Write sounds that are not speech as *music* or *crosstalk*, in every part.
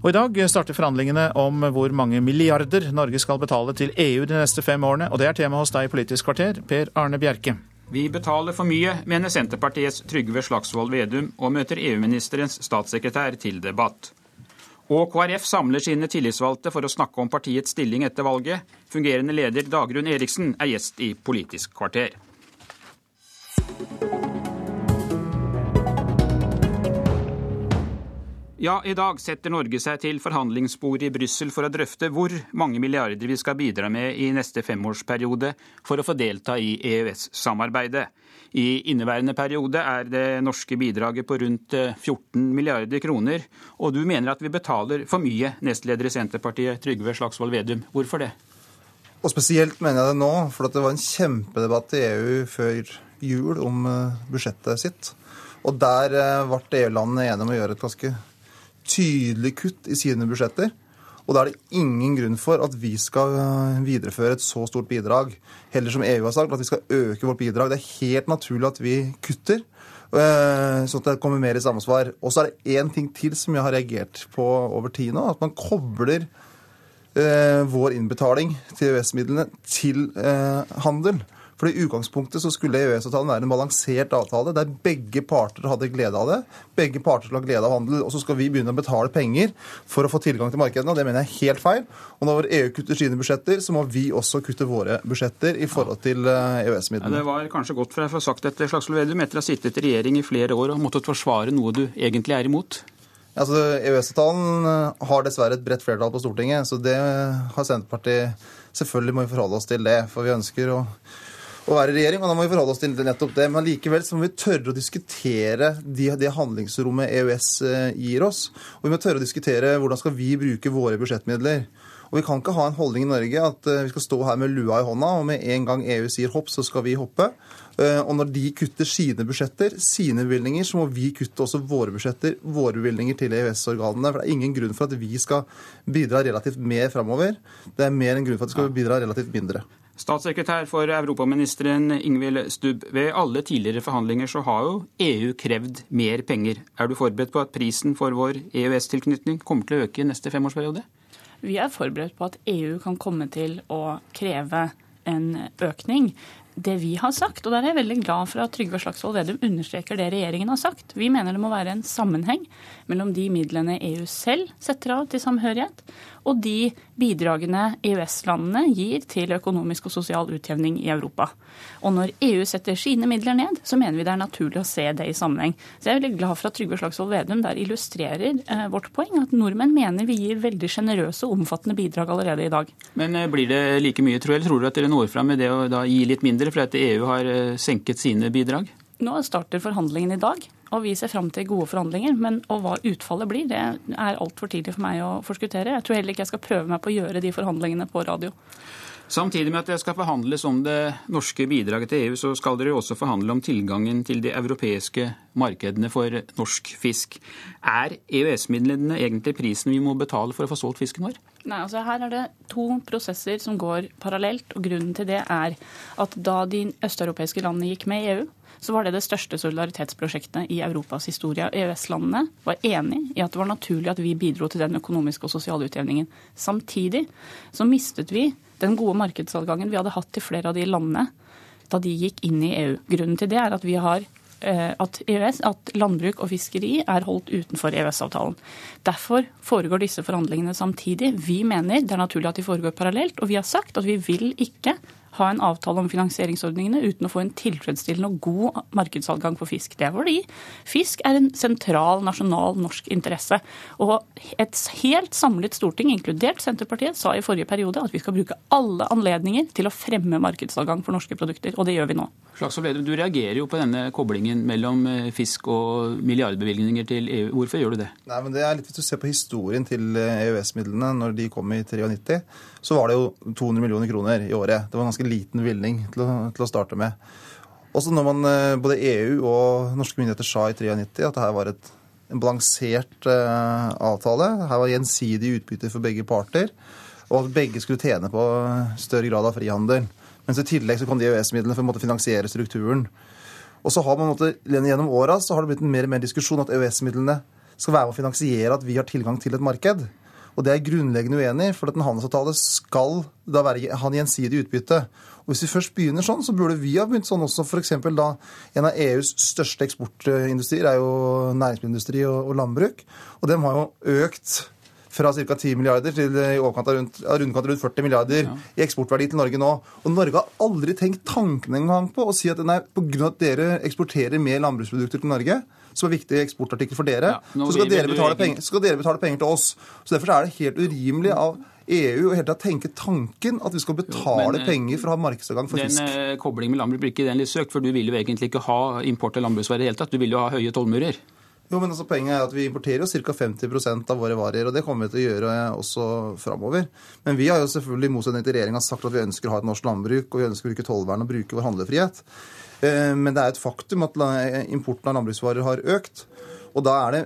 Og I dag starter forhandlingene om hvor mange milliarder Norge skal betale til EU de neste fem årene, og det er tema hos deg i Politisk kvarter, Per Arne Bjerke. Vi betaler for mye, mener Senterpartiets Trygve Slagsvold Vedum, og møter EU-ministerens statssekretær til debatt. Og KrF samler sine tillitsvalgte for å snakke om partiets stilling etter valget. Fungerende leder Dagrun Eriksen er gjest i Politisk kvarter. Ja, i dag setter Norge seg til forhandlingsbordet i Brussel for å drøfte hvor mange milliarder vi skal bidra med i neste femårsperiode for å få delta i EØS-samarbeidet. I inneværende periode er det norske bidraget på rundt 14 eh, milliarder kroner. Og du mener at vi betaler for mye, nestleder i Senterpartiet Trygve Slagsvold Vedum. Hvorfor det? Og spesielt mener jeg det nå, for det var en kjempedebatt i EU før jul om eh, budsjettet sitt. Og der eh, ble EU-landene enige om å gjøre et ganske tydelig kutt i sine budsjetter. Og da er det ingen grunn for at vi skal eh, videreføre et så stort bidrag. Heller som EU har sagt, at vi skal øke vårt bidrag. Det er helt naturlig at vi kutter. Eh, sånn at det kommer mer i samsvar. Og så er det én ting til som jeg har reagert på over tid nå. At man kobler eh, vår innbetaling til EØS-midlene til handel. For i utgangspunktet så skulle EØS-avtalen være en balansert avtale der begge parter hadde glede av det. Begge parter skulle ha glede av handel. Og så skal vi begynne å betale penger for å få tilgang til markedene. og Det mener jeg er helt feil. Og når EU kutter sine budsjetter, så må vi også kutte våre budsjetter i forhold til eh, EØS-midlene. Ja, det var kanskje godt for deg å få sagt dette, Slagsvold Vedum, etter å ha sittet i regjering i flere år og måttet forsvare noe du egentlig er imot? Altså, EØS-avtalen eh, har dessverre et bredt flertall på Stortinget, så det har Senterpartiet Selvfølgelig må vi forholde oss til det, for vi ønsker å å være i regjering, og da må vi forholde oss til nettopp det. Men likevel så må vi tørre å diskutere de, det handlingsrommet EØS eh, gir oss. Og vi må tørre å diskutere hvordan skal vi bruke våre budsjettmidler. Og Vi kan ikke ha en holdning i Norge at eh, vi skal stå her med lua i hånda, og med en gang EU sier hopp, så skal vi hoppe. Eh, og når de kutter sine budsjetter, sine bevilgninger, så må vi kutte også våre budsjetter, våre bevilgninger til EØS-organene. For det er ingen grunn for at vi skal bidra relativt mer framover. Det er mer en grunn for at vi skal bidra relativt mindre. Statssekretær for europaministeren Ingvild Stubb, ved alle tidligere forhandlinger så har jo EU krevd mer penger. Er du forberedt på at prisen for vår EØS-tilknytning kommer til å øke i neste femårsperiode? Vi er forberedt på at EU kan komme til å kreve en økning det vi har sagt, og der er jeg veldig glad for at Trygve Slagsvold Vedum understreker det regjeringen har sagt. Vi mener det må være en sammenheng mellom de midlene EU selv setter av til samhørighet, og de bidragene EØS-landene gir til økonomisk og sosial utjevning i Europa. Og når EU setter sine midler ned, så mener vi det er naturlig å se det i sammenheng. Så jeg er veldig glad for at Trygve Slagsvold Vedum der illustrerer eh, vårt poeng, at nordmenn mener vi gir veldig sjenerøse og omfattende bidrag allerede i dag. Men eh, blir det like mye, tror jeg, eller tror du at dere når fram med det å da gi litt mindre? fordi at EU har eh, senket sine bidrag? Nå starter forhandlingene i dag, og vi ser fram til gode forhandlinger. Men og hva utfallet blir, det er altfor tidlig for meg å forskuttere. Jeg tror heller ikke jeg skal prøve meg på å gjøre de forhandlingene på radio. Samtidig med at det skal forhandles om det norske bidraget til EU, så skal dere jo også forhandle om tilgangen til de europeiske markedene for norsk fisk. Er EØS-midlene egentlig prisen vi må betale for å få solgt fisken vår? Nei, altså Her er det to prosesser som går parallelt. og Grunnen til det er at da de østeuropeiske landene gikk med i EU, så var det det største solidaritetsprosjektet i Europas historie. EØS-landene var enig i at det var naturlig at vi bidro til den økonomiske og sosiale utjevningen. Samtidig så mistet vi den gode markedsadgangen vi hadde hatt til flere av de landene da de gikk inn i EU. Grunnen til det er at vi har Eh, at, EØS, at landbruk og fiskeri er holdt utenfor EØS-avtalen. Derfor foregår disse forhandlingene samtidig. Vi mener det er naturlig at de foregår parallelt, og vi har sagt at vi vil ikke ha en avtale om finansieringsordningene uten å få en tilfredsstillende og god markedsadgang for fisk. Det er fordi fisk er en sentral nasjonal norsk interesse. Og et helt samlet storting, inkludert Senterpartiet, sa i forrige periode at vi skal bruke alle anledninger til å fremme markedsadgang for norske produkter, og det gjør vi nå. Slagsvold Vedum, du reagerer jo på denne koblingen mellom eh, fisk og milliardbevilgninger til EU. Hvorfor gjør du det? Nei, men det er litt Hvis du ser på historien til EØS-midlene når de kom i 93, så var det jo 200 millioner kroner i året. Det var en ganske liten bevilgning til, til, å starte med. Også når man, eh, både EU og norske myndigheter sa i 93 at dette var et, en balansert uh, avtale. Her var gjensidig utbytte for begge parter, og at begge skulle tjene på større grad av frihandel. Mens i tillegg så kom de EØS-midlene for å finansiere strukturen. Og så har man måtte, Gjennom åra har det blitt en mer og mer diskusjon at EØS-midlene skal være med å finansiere at vi har tilgang til et marked. Og det er jeg grunnleggende uenig i, for at en handelsavtale skal da være, han gjensidig utbytte. Og Hvis vi først begynner sånn, så burde vi ha begynt sånn også. For da en av EUs største eksportindustrier er jo næringsmiddelindustri og, og landbruk. Og dem har jo økt fra ca. 10 milliarder til i overkant av rundt, rundkant rundt 40 milliarder ja. i eksportverdi til Norge nå. Og Norge har aldri tenkt tanken engang på å si at nei, pga. at dere eksporterer mer landbruksprodukter til Norge, som er viktig eksportartikkel for dere, ja, så skal dere, penger, skal dere betale penger til oss. Så Derfor er det helt urimelig av EU å tenke tanken at vi skal betale jo, men, penger for å ha markedsadgang for den, fisk. Den uh, koblingen med landbruk blir ikke den litt søkt, for du vil jo egentlig ikke ha import av landbruksvarer i det hele tatt. Du vil jo ha høye tollmurer. Jo, men altså, Poenget er at vi importerer jo ca. 50% av våre varer, og det kommer vi til å gjøre også framover. Men vi har jo selvfølgelig i motsetning til regjeringa sagt at vi ønsker å ha et norsk landbruk, og vi ønsker å bruke tollvern og bruke vår handlefrihet. Eh, men det er et faktum at importen av landbruksvarer har økt. Og da er det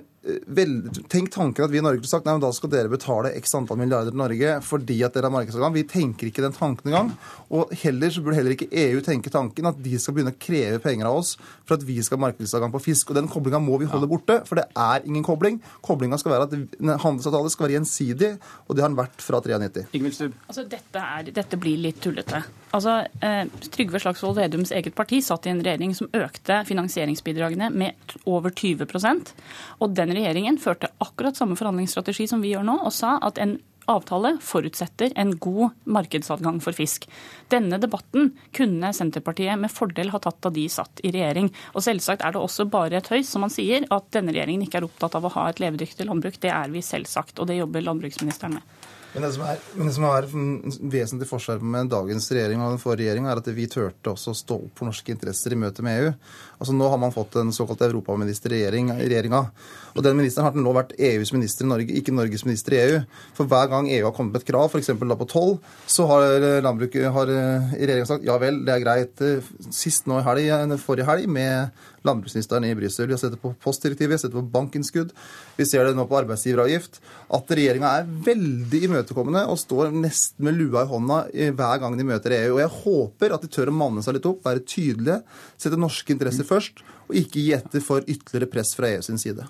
vel, Tenk tanken at vi i Norge sagt nei, men da skal dere betale x antall milliarder til Norge fordi at dere har markedsadgang. Vi tenker ikke den tanken engang. Og heller så burde heller ikke EU tenke tanken at de skal begynne å kreve penger av oss for at vi skal ha markedsadgang på fisk. Og den koblinga må vi holde borte, for det er ingen kobling. Koblinga skal være at handelsavtale skal være gjensidig, og det har den vært fra 93. Altså, dette, er, dette blir litt tullete. Altså, eh, Trygve Slagsvold Vedums eget parti satt i en regjering som økte finansieringsbidragene med over 20% og den regjeringen førte akkurat samme forhandlingsstrategi som vi gjør nå, og sa at en avtale forutsetter en god markedsadgang for fisk. Denne debatten kunne Senterpartiet med fordel ha tatt da de satt i regjering. Og selvsagt er det også bare et høys, som man sier, at denne regjeringen ikke er opptatt av å ha et levedyktig landbruk. Det er vi selvsagt, og det jobber landbruksministeren med. Men det som er, det som er vesentlig forskjell med dagens regjering og den forrige regjeringa, er at vi turte også å stå opp for norske interesser i møte med EU. Altså Nå har man fått en såkalt europaminister i regjeringa. Og den ministeren har til nå vært EUs minister i Norge, ikke Norges minister i EU. For hver gang EU har kommet med et krav, f.eks. på toll, så har landbruket har regjeringa sagt ja vel, det er greit. Sist nå i helg, forrige helg med landbruksministeren i Brussel. Vi har sett det på postdirektivet, vi har sett det på bankinnskudd. Vi ser det nå på arbeidsgiveravgift. At regjeringa er veldig imøtekommende og står nesten med lua i hånda hver gang de møter EU. Og jeg håper at de tør å manne seg litt opp, være tydelige, sette norske interesser først, og ikke gi etter for ytterligere press fra EU sin side.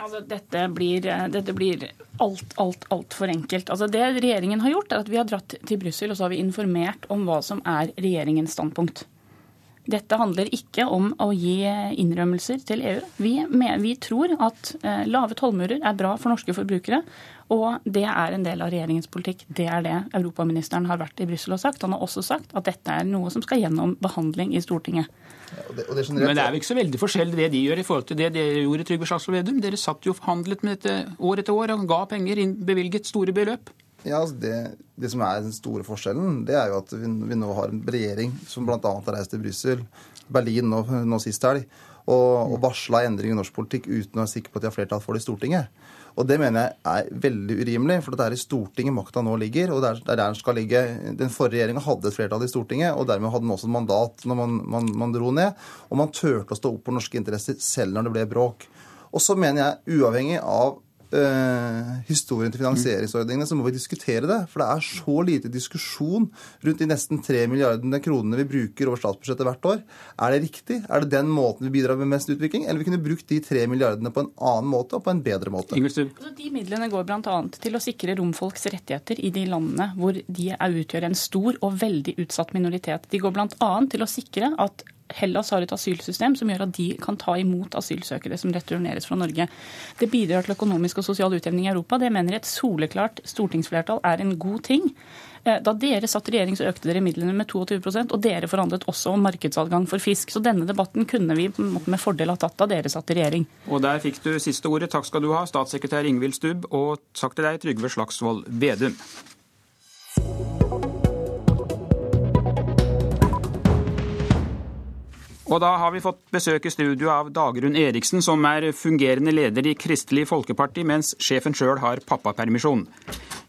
Altså, dette, blir, dette blir alt, alt, altfor enkelt. Altså, det regjeringen har gjort, er at vi har dratt til Brussel og så har vi informert om hva som er regjeringens standpunkt. Dette handler ikke om å gi innrømmelser til EU. Vi, vi tror at eh, lave tollmurer er bra for norske forbrukere. Og det er en del av regjeringens politikk. Det er det europaministeren har vært i Brussel og sagt. Han har også sagt at dette er noe som skal gjennom behandling i Stortinget. Ja, og det, og det generelt... Men det er jo ikke så veldig forskjellig det de gjør i forhold til det dere gjorde, Trygve Slagsvold Vedum. Dere satt jo og forhandlet med dette år etter år og ga penger, inn, bevilget store beløp. Ja, altså det, det, som er den store forskjellen, det er jo at vi, vi nå har en regjering som bl.a. har reist til Brussel, Berlin nå, nå sist helg, og, og varsla endring i norsk politikk uten å være sikker på at de har flertall for det i Stortinget. Og Det mener jeg er veldig urimelig, for det er i Stortinget makta nå ligger. og det er der den skal ligge. Den forrige regjeringa hadde et flertall i Stortinget, og dermed hadde den også et mandat når man, man, man dro ned. Og man turte å stå opp for norske interesser selv når det ble bråk. Og så mener jeg, uavhengig av historien til finansieringsordningene, så må vi diskutere det. For det er så lite diskusjon rundt de nesten 3 milliardene kronene vi bruker over statsbudsjettet hvert år. Er det riktig? Er det den måten vi bidrar med mest utvikling? Eller vi kunne brukt de 3 milliardene på en annen måte og på en bedre måte? Altså, de midlene går bl.a. til å sikre romfolks rettigheter i de landene hvor de utgjør en stor og veldig utsatt minoritet. De går bl.a. til å sikre at Hellas har et asylsystem som gjør at de kan ta imot asylsøkere som returneres fra Norge. Det bidrar til økonomisk og sosial utjevning i Europa. Det mener et soleklart stortingsflertall er en god ting. Eh, da dere satt i regjering, så økte dere midlene med 22% og dere forhandlet også om markedsadgang for fisk. Så denne debatten kunne vi med fordel ha tatt da dere satt i regjering. Og der fikk du siste ordet. Takk skal du ha, statssekretær Ingvild Stubb, og takk til deg, Trygve Slagsvold Vedum. Og da har vi fått besøk i studio av Dagrun Eriksen, som er fungerende leder i Kristelig Folkeparti, mens sjefen sjøl har pappapermisjon.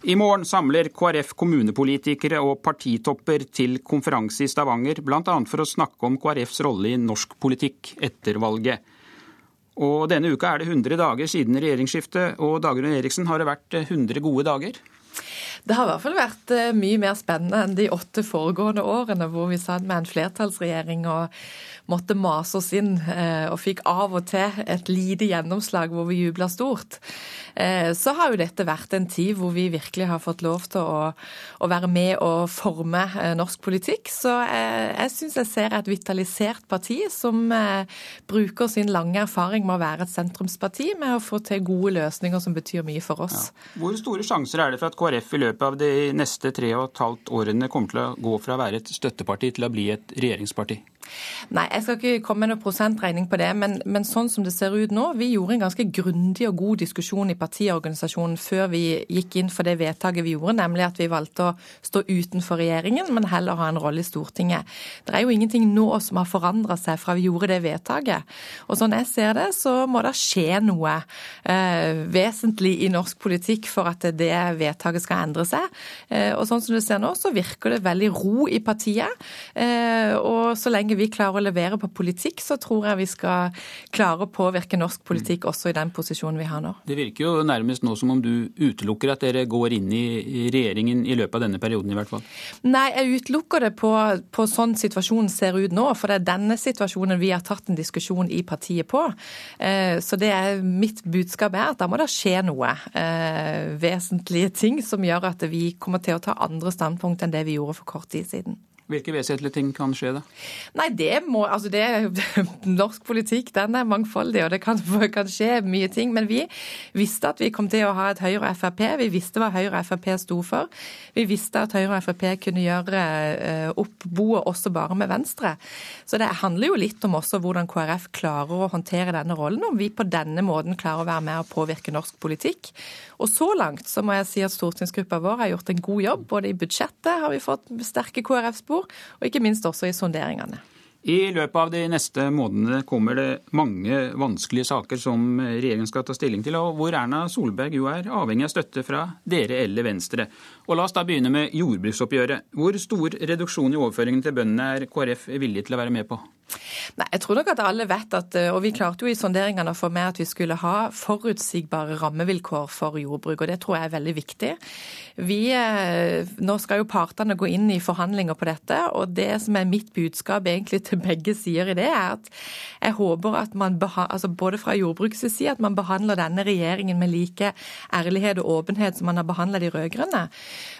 I morgen samler KrF kommunepolitikere og partitopper til konferanse i Stavanger, bl.a. for å snakke om KrFs rolle i norsk politikk etter valget. Og denne uka er det 100 dager siden regjeringsskiftet, og Dagrun Eriksen, har det vært 100 gode dager? Det har i hvert fall vært eh, mye mer spennende enn de åtte foregående årene hvor vi satt med en flertallsregjering og måtte mase oss inn eh, og fikk av og til et lite gjennomslag hvor vi jubla stort. Eh, så har jo dette vært en tid hvor vi virkelig har fått lov til å, å være med og forme norsk politikk. Så jeg, jeg syns jeg ser et vitalisert parti som bruker sin lange erfaring med å være et sentrumsparti, med å få til gode løsninger som betyr mye for oss. Ja. Hvor store sjanser er det for at KrF i løpet av de neste tre og et halvt årene kommer til å gå fra å være et støtteparti til å bli et regjeringsparti? Nei, jeg skal ikke komme med noen prosentregning på det, men, men, sånn som det ser ut nå Vi gjorde en ganske grundig og god diskusjon i partiorganisasjonen før vi gikk inn for det vedtaket vi gjorde, nemlig at vi valgte å stå utenfor regjeringen, men heller ha en rolle i Stortinget. Det er jo ingenting nå som har forandra seg fra vi gjorde det vedtaket. Og sånn jeg ser det, så må det skje noe eh, vesentlig i norsk politikk for at det vedtaket skal endre seg. Eh, og sånn som du ser nå, så virker det veldig ro i partiet. Eh, og så lenge vi klarer å levere på politikk, så tror jeg vi skal klare å påvirke norsk politikk også i den posisjonen vi har nå. Det virker jo nærmest nå som om du utelukker at dere går inn i regjeringen i løpet av denne perioden i hvert fall. Nei, jeg utelukker det på, på sånn situasjonen ser ut nå. For det er denne situasjonen vi har tatt en diskusjon i partiet på. Så det er mitt budskap er at da må det skje noe vesentlige ting som gjør at vi kommer til å ta andre standpunkt enn det vi gjorde for kort tid siden. Hvilke vesentlige ting kan skje, da? Nei, det må Altså, det *laughs* Norsk politikk, den er mangfoldig, og det kan, *laughs* kan, skje mye ting. Men vi visste at vi kom til å ha et Høyre og Frp. Vi visste hva Høyre og Frp sto for. Vi visste at Høyre og Frp kunne gjøre eh, opp boet også bare med Venstre. Så det handler jo litt om også hvordan KrF klarer å håndtere denne rollen, om vi på denne måten klarer å være med og påvirke norsk politikk. Og så langt så må jeg si at stortingsgruppa vår har gjort en god jobb. Både i budsjettet har vi fått sterke KrF-spor, og ikke minst også i sonderingene. I løpet av de neste månedene kommer det mange vanskelige saker som regjeringen skal ta stilling til, og hvor Erna Solberg jo er avhengig av støtte fra dere eller Venstre. Og La oss da begynne med jordbruksoppgjøret. Hvor stor reduksjon i overføringen til bøndene er KrF villig til å være med på? Nei, jeg tror nok at alle vet at, og vi klarte jo i sonderingene å få med at vi skulle ha forutsigbare rammevilkår for jordbruk, og det tror jeg er veldig viktig. Vi, eh, nå skal jo partene gå inn i forhandlinger på dette, og det som er mitt budskap egentlig til begge sider i det, er at jeg håper at man, altså både fra jordbrukets side, at man behandler denne regjeringen med like ærlighet og åpenhet som man har behandla de rød-grønne.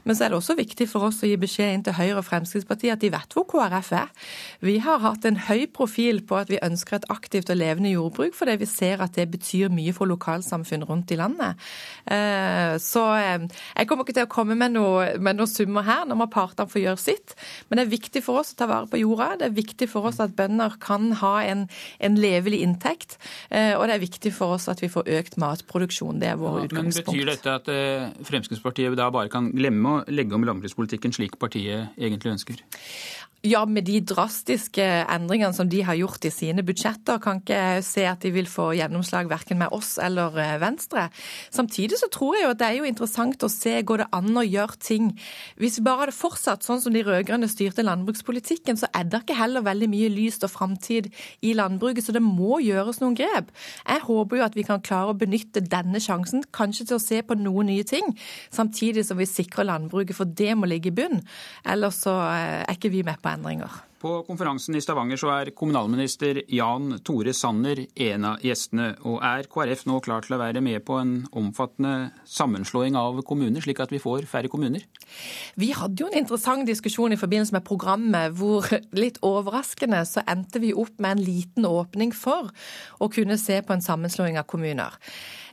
Men så er det også viktig for oss å gi beskjed inn til Høyre og Fremskrittspartiet at de vet hvor KrF er. Vi har hatt en høy profil på at vi ønsker et aktivt og levende jordbruk, fordi vi ser at det betyr mye for lokalsamfunn rundt i landet. Eh, så eh, jeg kommer ikke til å komme med noen noe summer her, når partene får gjøre sitt. Men det er viktig for oss å ta vare på jorda. Det er viktig for oss at bønder kan ha en, en levelig inntekt. Eh, og det er viktig for oss at vi får økt matproduksjon. Det er vår ja, utgangspunkt. Men Betyr dette at Fremskrittspartiet da bare kan glemme å legge om landbrukspolitikken slik partiet egentlig ønsker? Ja, med de drastiske endringene som de har gjort i sine budsjetter, kan ikke se at de vil få gjennomslag verken med oss eller eh, Venstre. Samtidig så tror jeg jo at det er jo interessant å se går det an å gjøre ting. Hvis vi bare hadde fortsatt sånn som de rød-grønne styrte landbrukspolitikken, så er det ikke heller veldig mye lyst og framtid i landbruket, så det må gjøres noen grep. Jeg håper jo at vi kan klare å benytte denne sjansen, kanskje til å se på noen nye ting, samtidig som vi sikrer landbruket, for det må ligge i bunn. Ellers så eh, er ikke vi med på endringer. På konferansen i Stavanger så er kommunalminister Jan Tore Sanner en av gjestene. Og er KrF nå klar til å være med på en omfattende sammenslåing av kommuner, slik at vi får færre kommuner? Vi hadde jo en interessant diskusjon i forbindelse med programmet hvor litt overraskende så endte vi opp med en liten åpning for å kunne se på en sammenslåing av kommuner.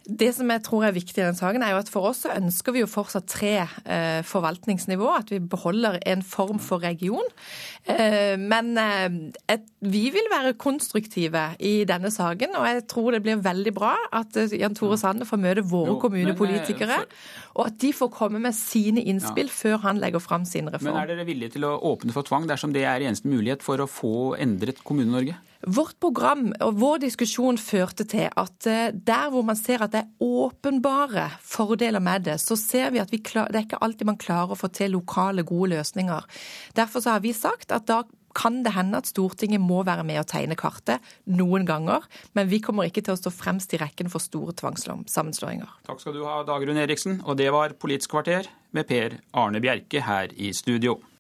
Det som jeg tror er viktig i denne saken, er jo at for oss så ønsker vi jo fortsatt tre eh, forvaltningsnivå. At vi beholder en form for region. Eh, men eh, vi vil være konstruktive i denne saken, og jeg tror det blir veldig bra at eh, Jan Tore Sande får møte våre jo, kommunepolitikere. Men. Og at de får komme med sine innspill ja. før han legger fram sin reform. Men er dere villige til å åpne for tvang dersom det er eneste mulighet for å få endret Kommune-Norge? Vårt program og vår diskusjon førte til at eh, der hvor man ser at det er åpenbare fordeler med det, så ser vi at vi klar, det er ikke alltid man klarer å få til lokale, gode løsninger. Derfor har vi sagt at da kan det hende at Stortinget må være med å tegne kartet noen ganger, men vi kommer ikke til å stå fremst i rekken for store tvangssammenslåinger. Takk skal du ha, Dagrun Eriksen. Og det var Politisk kvarter med Per Arne Bjerke her i studio.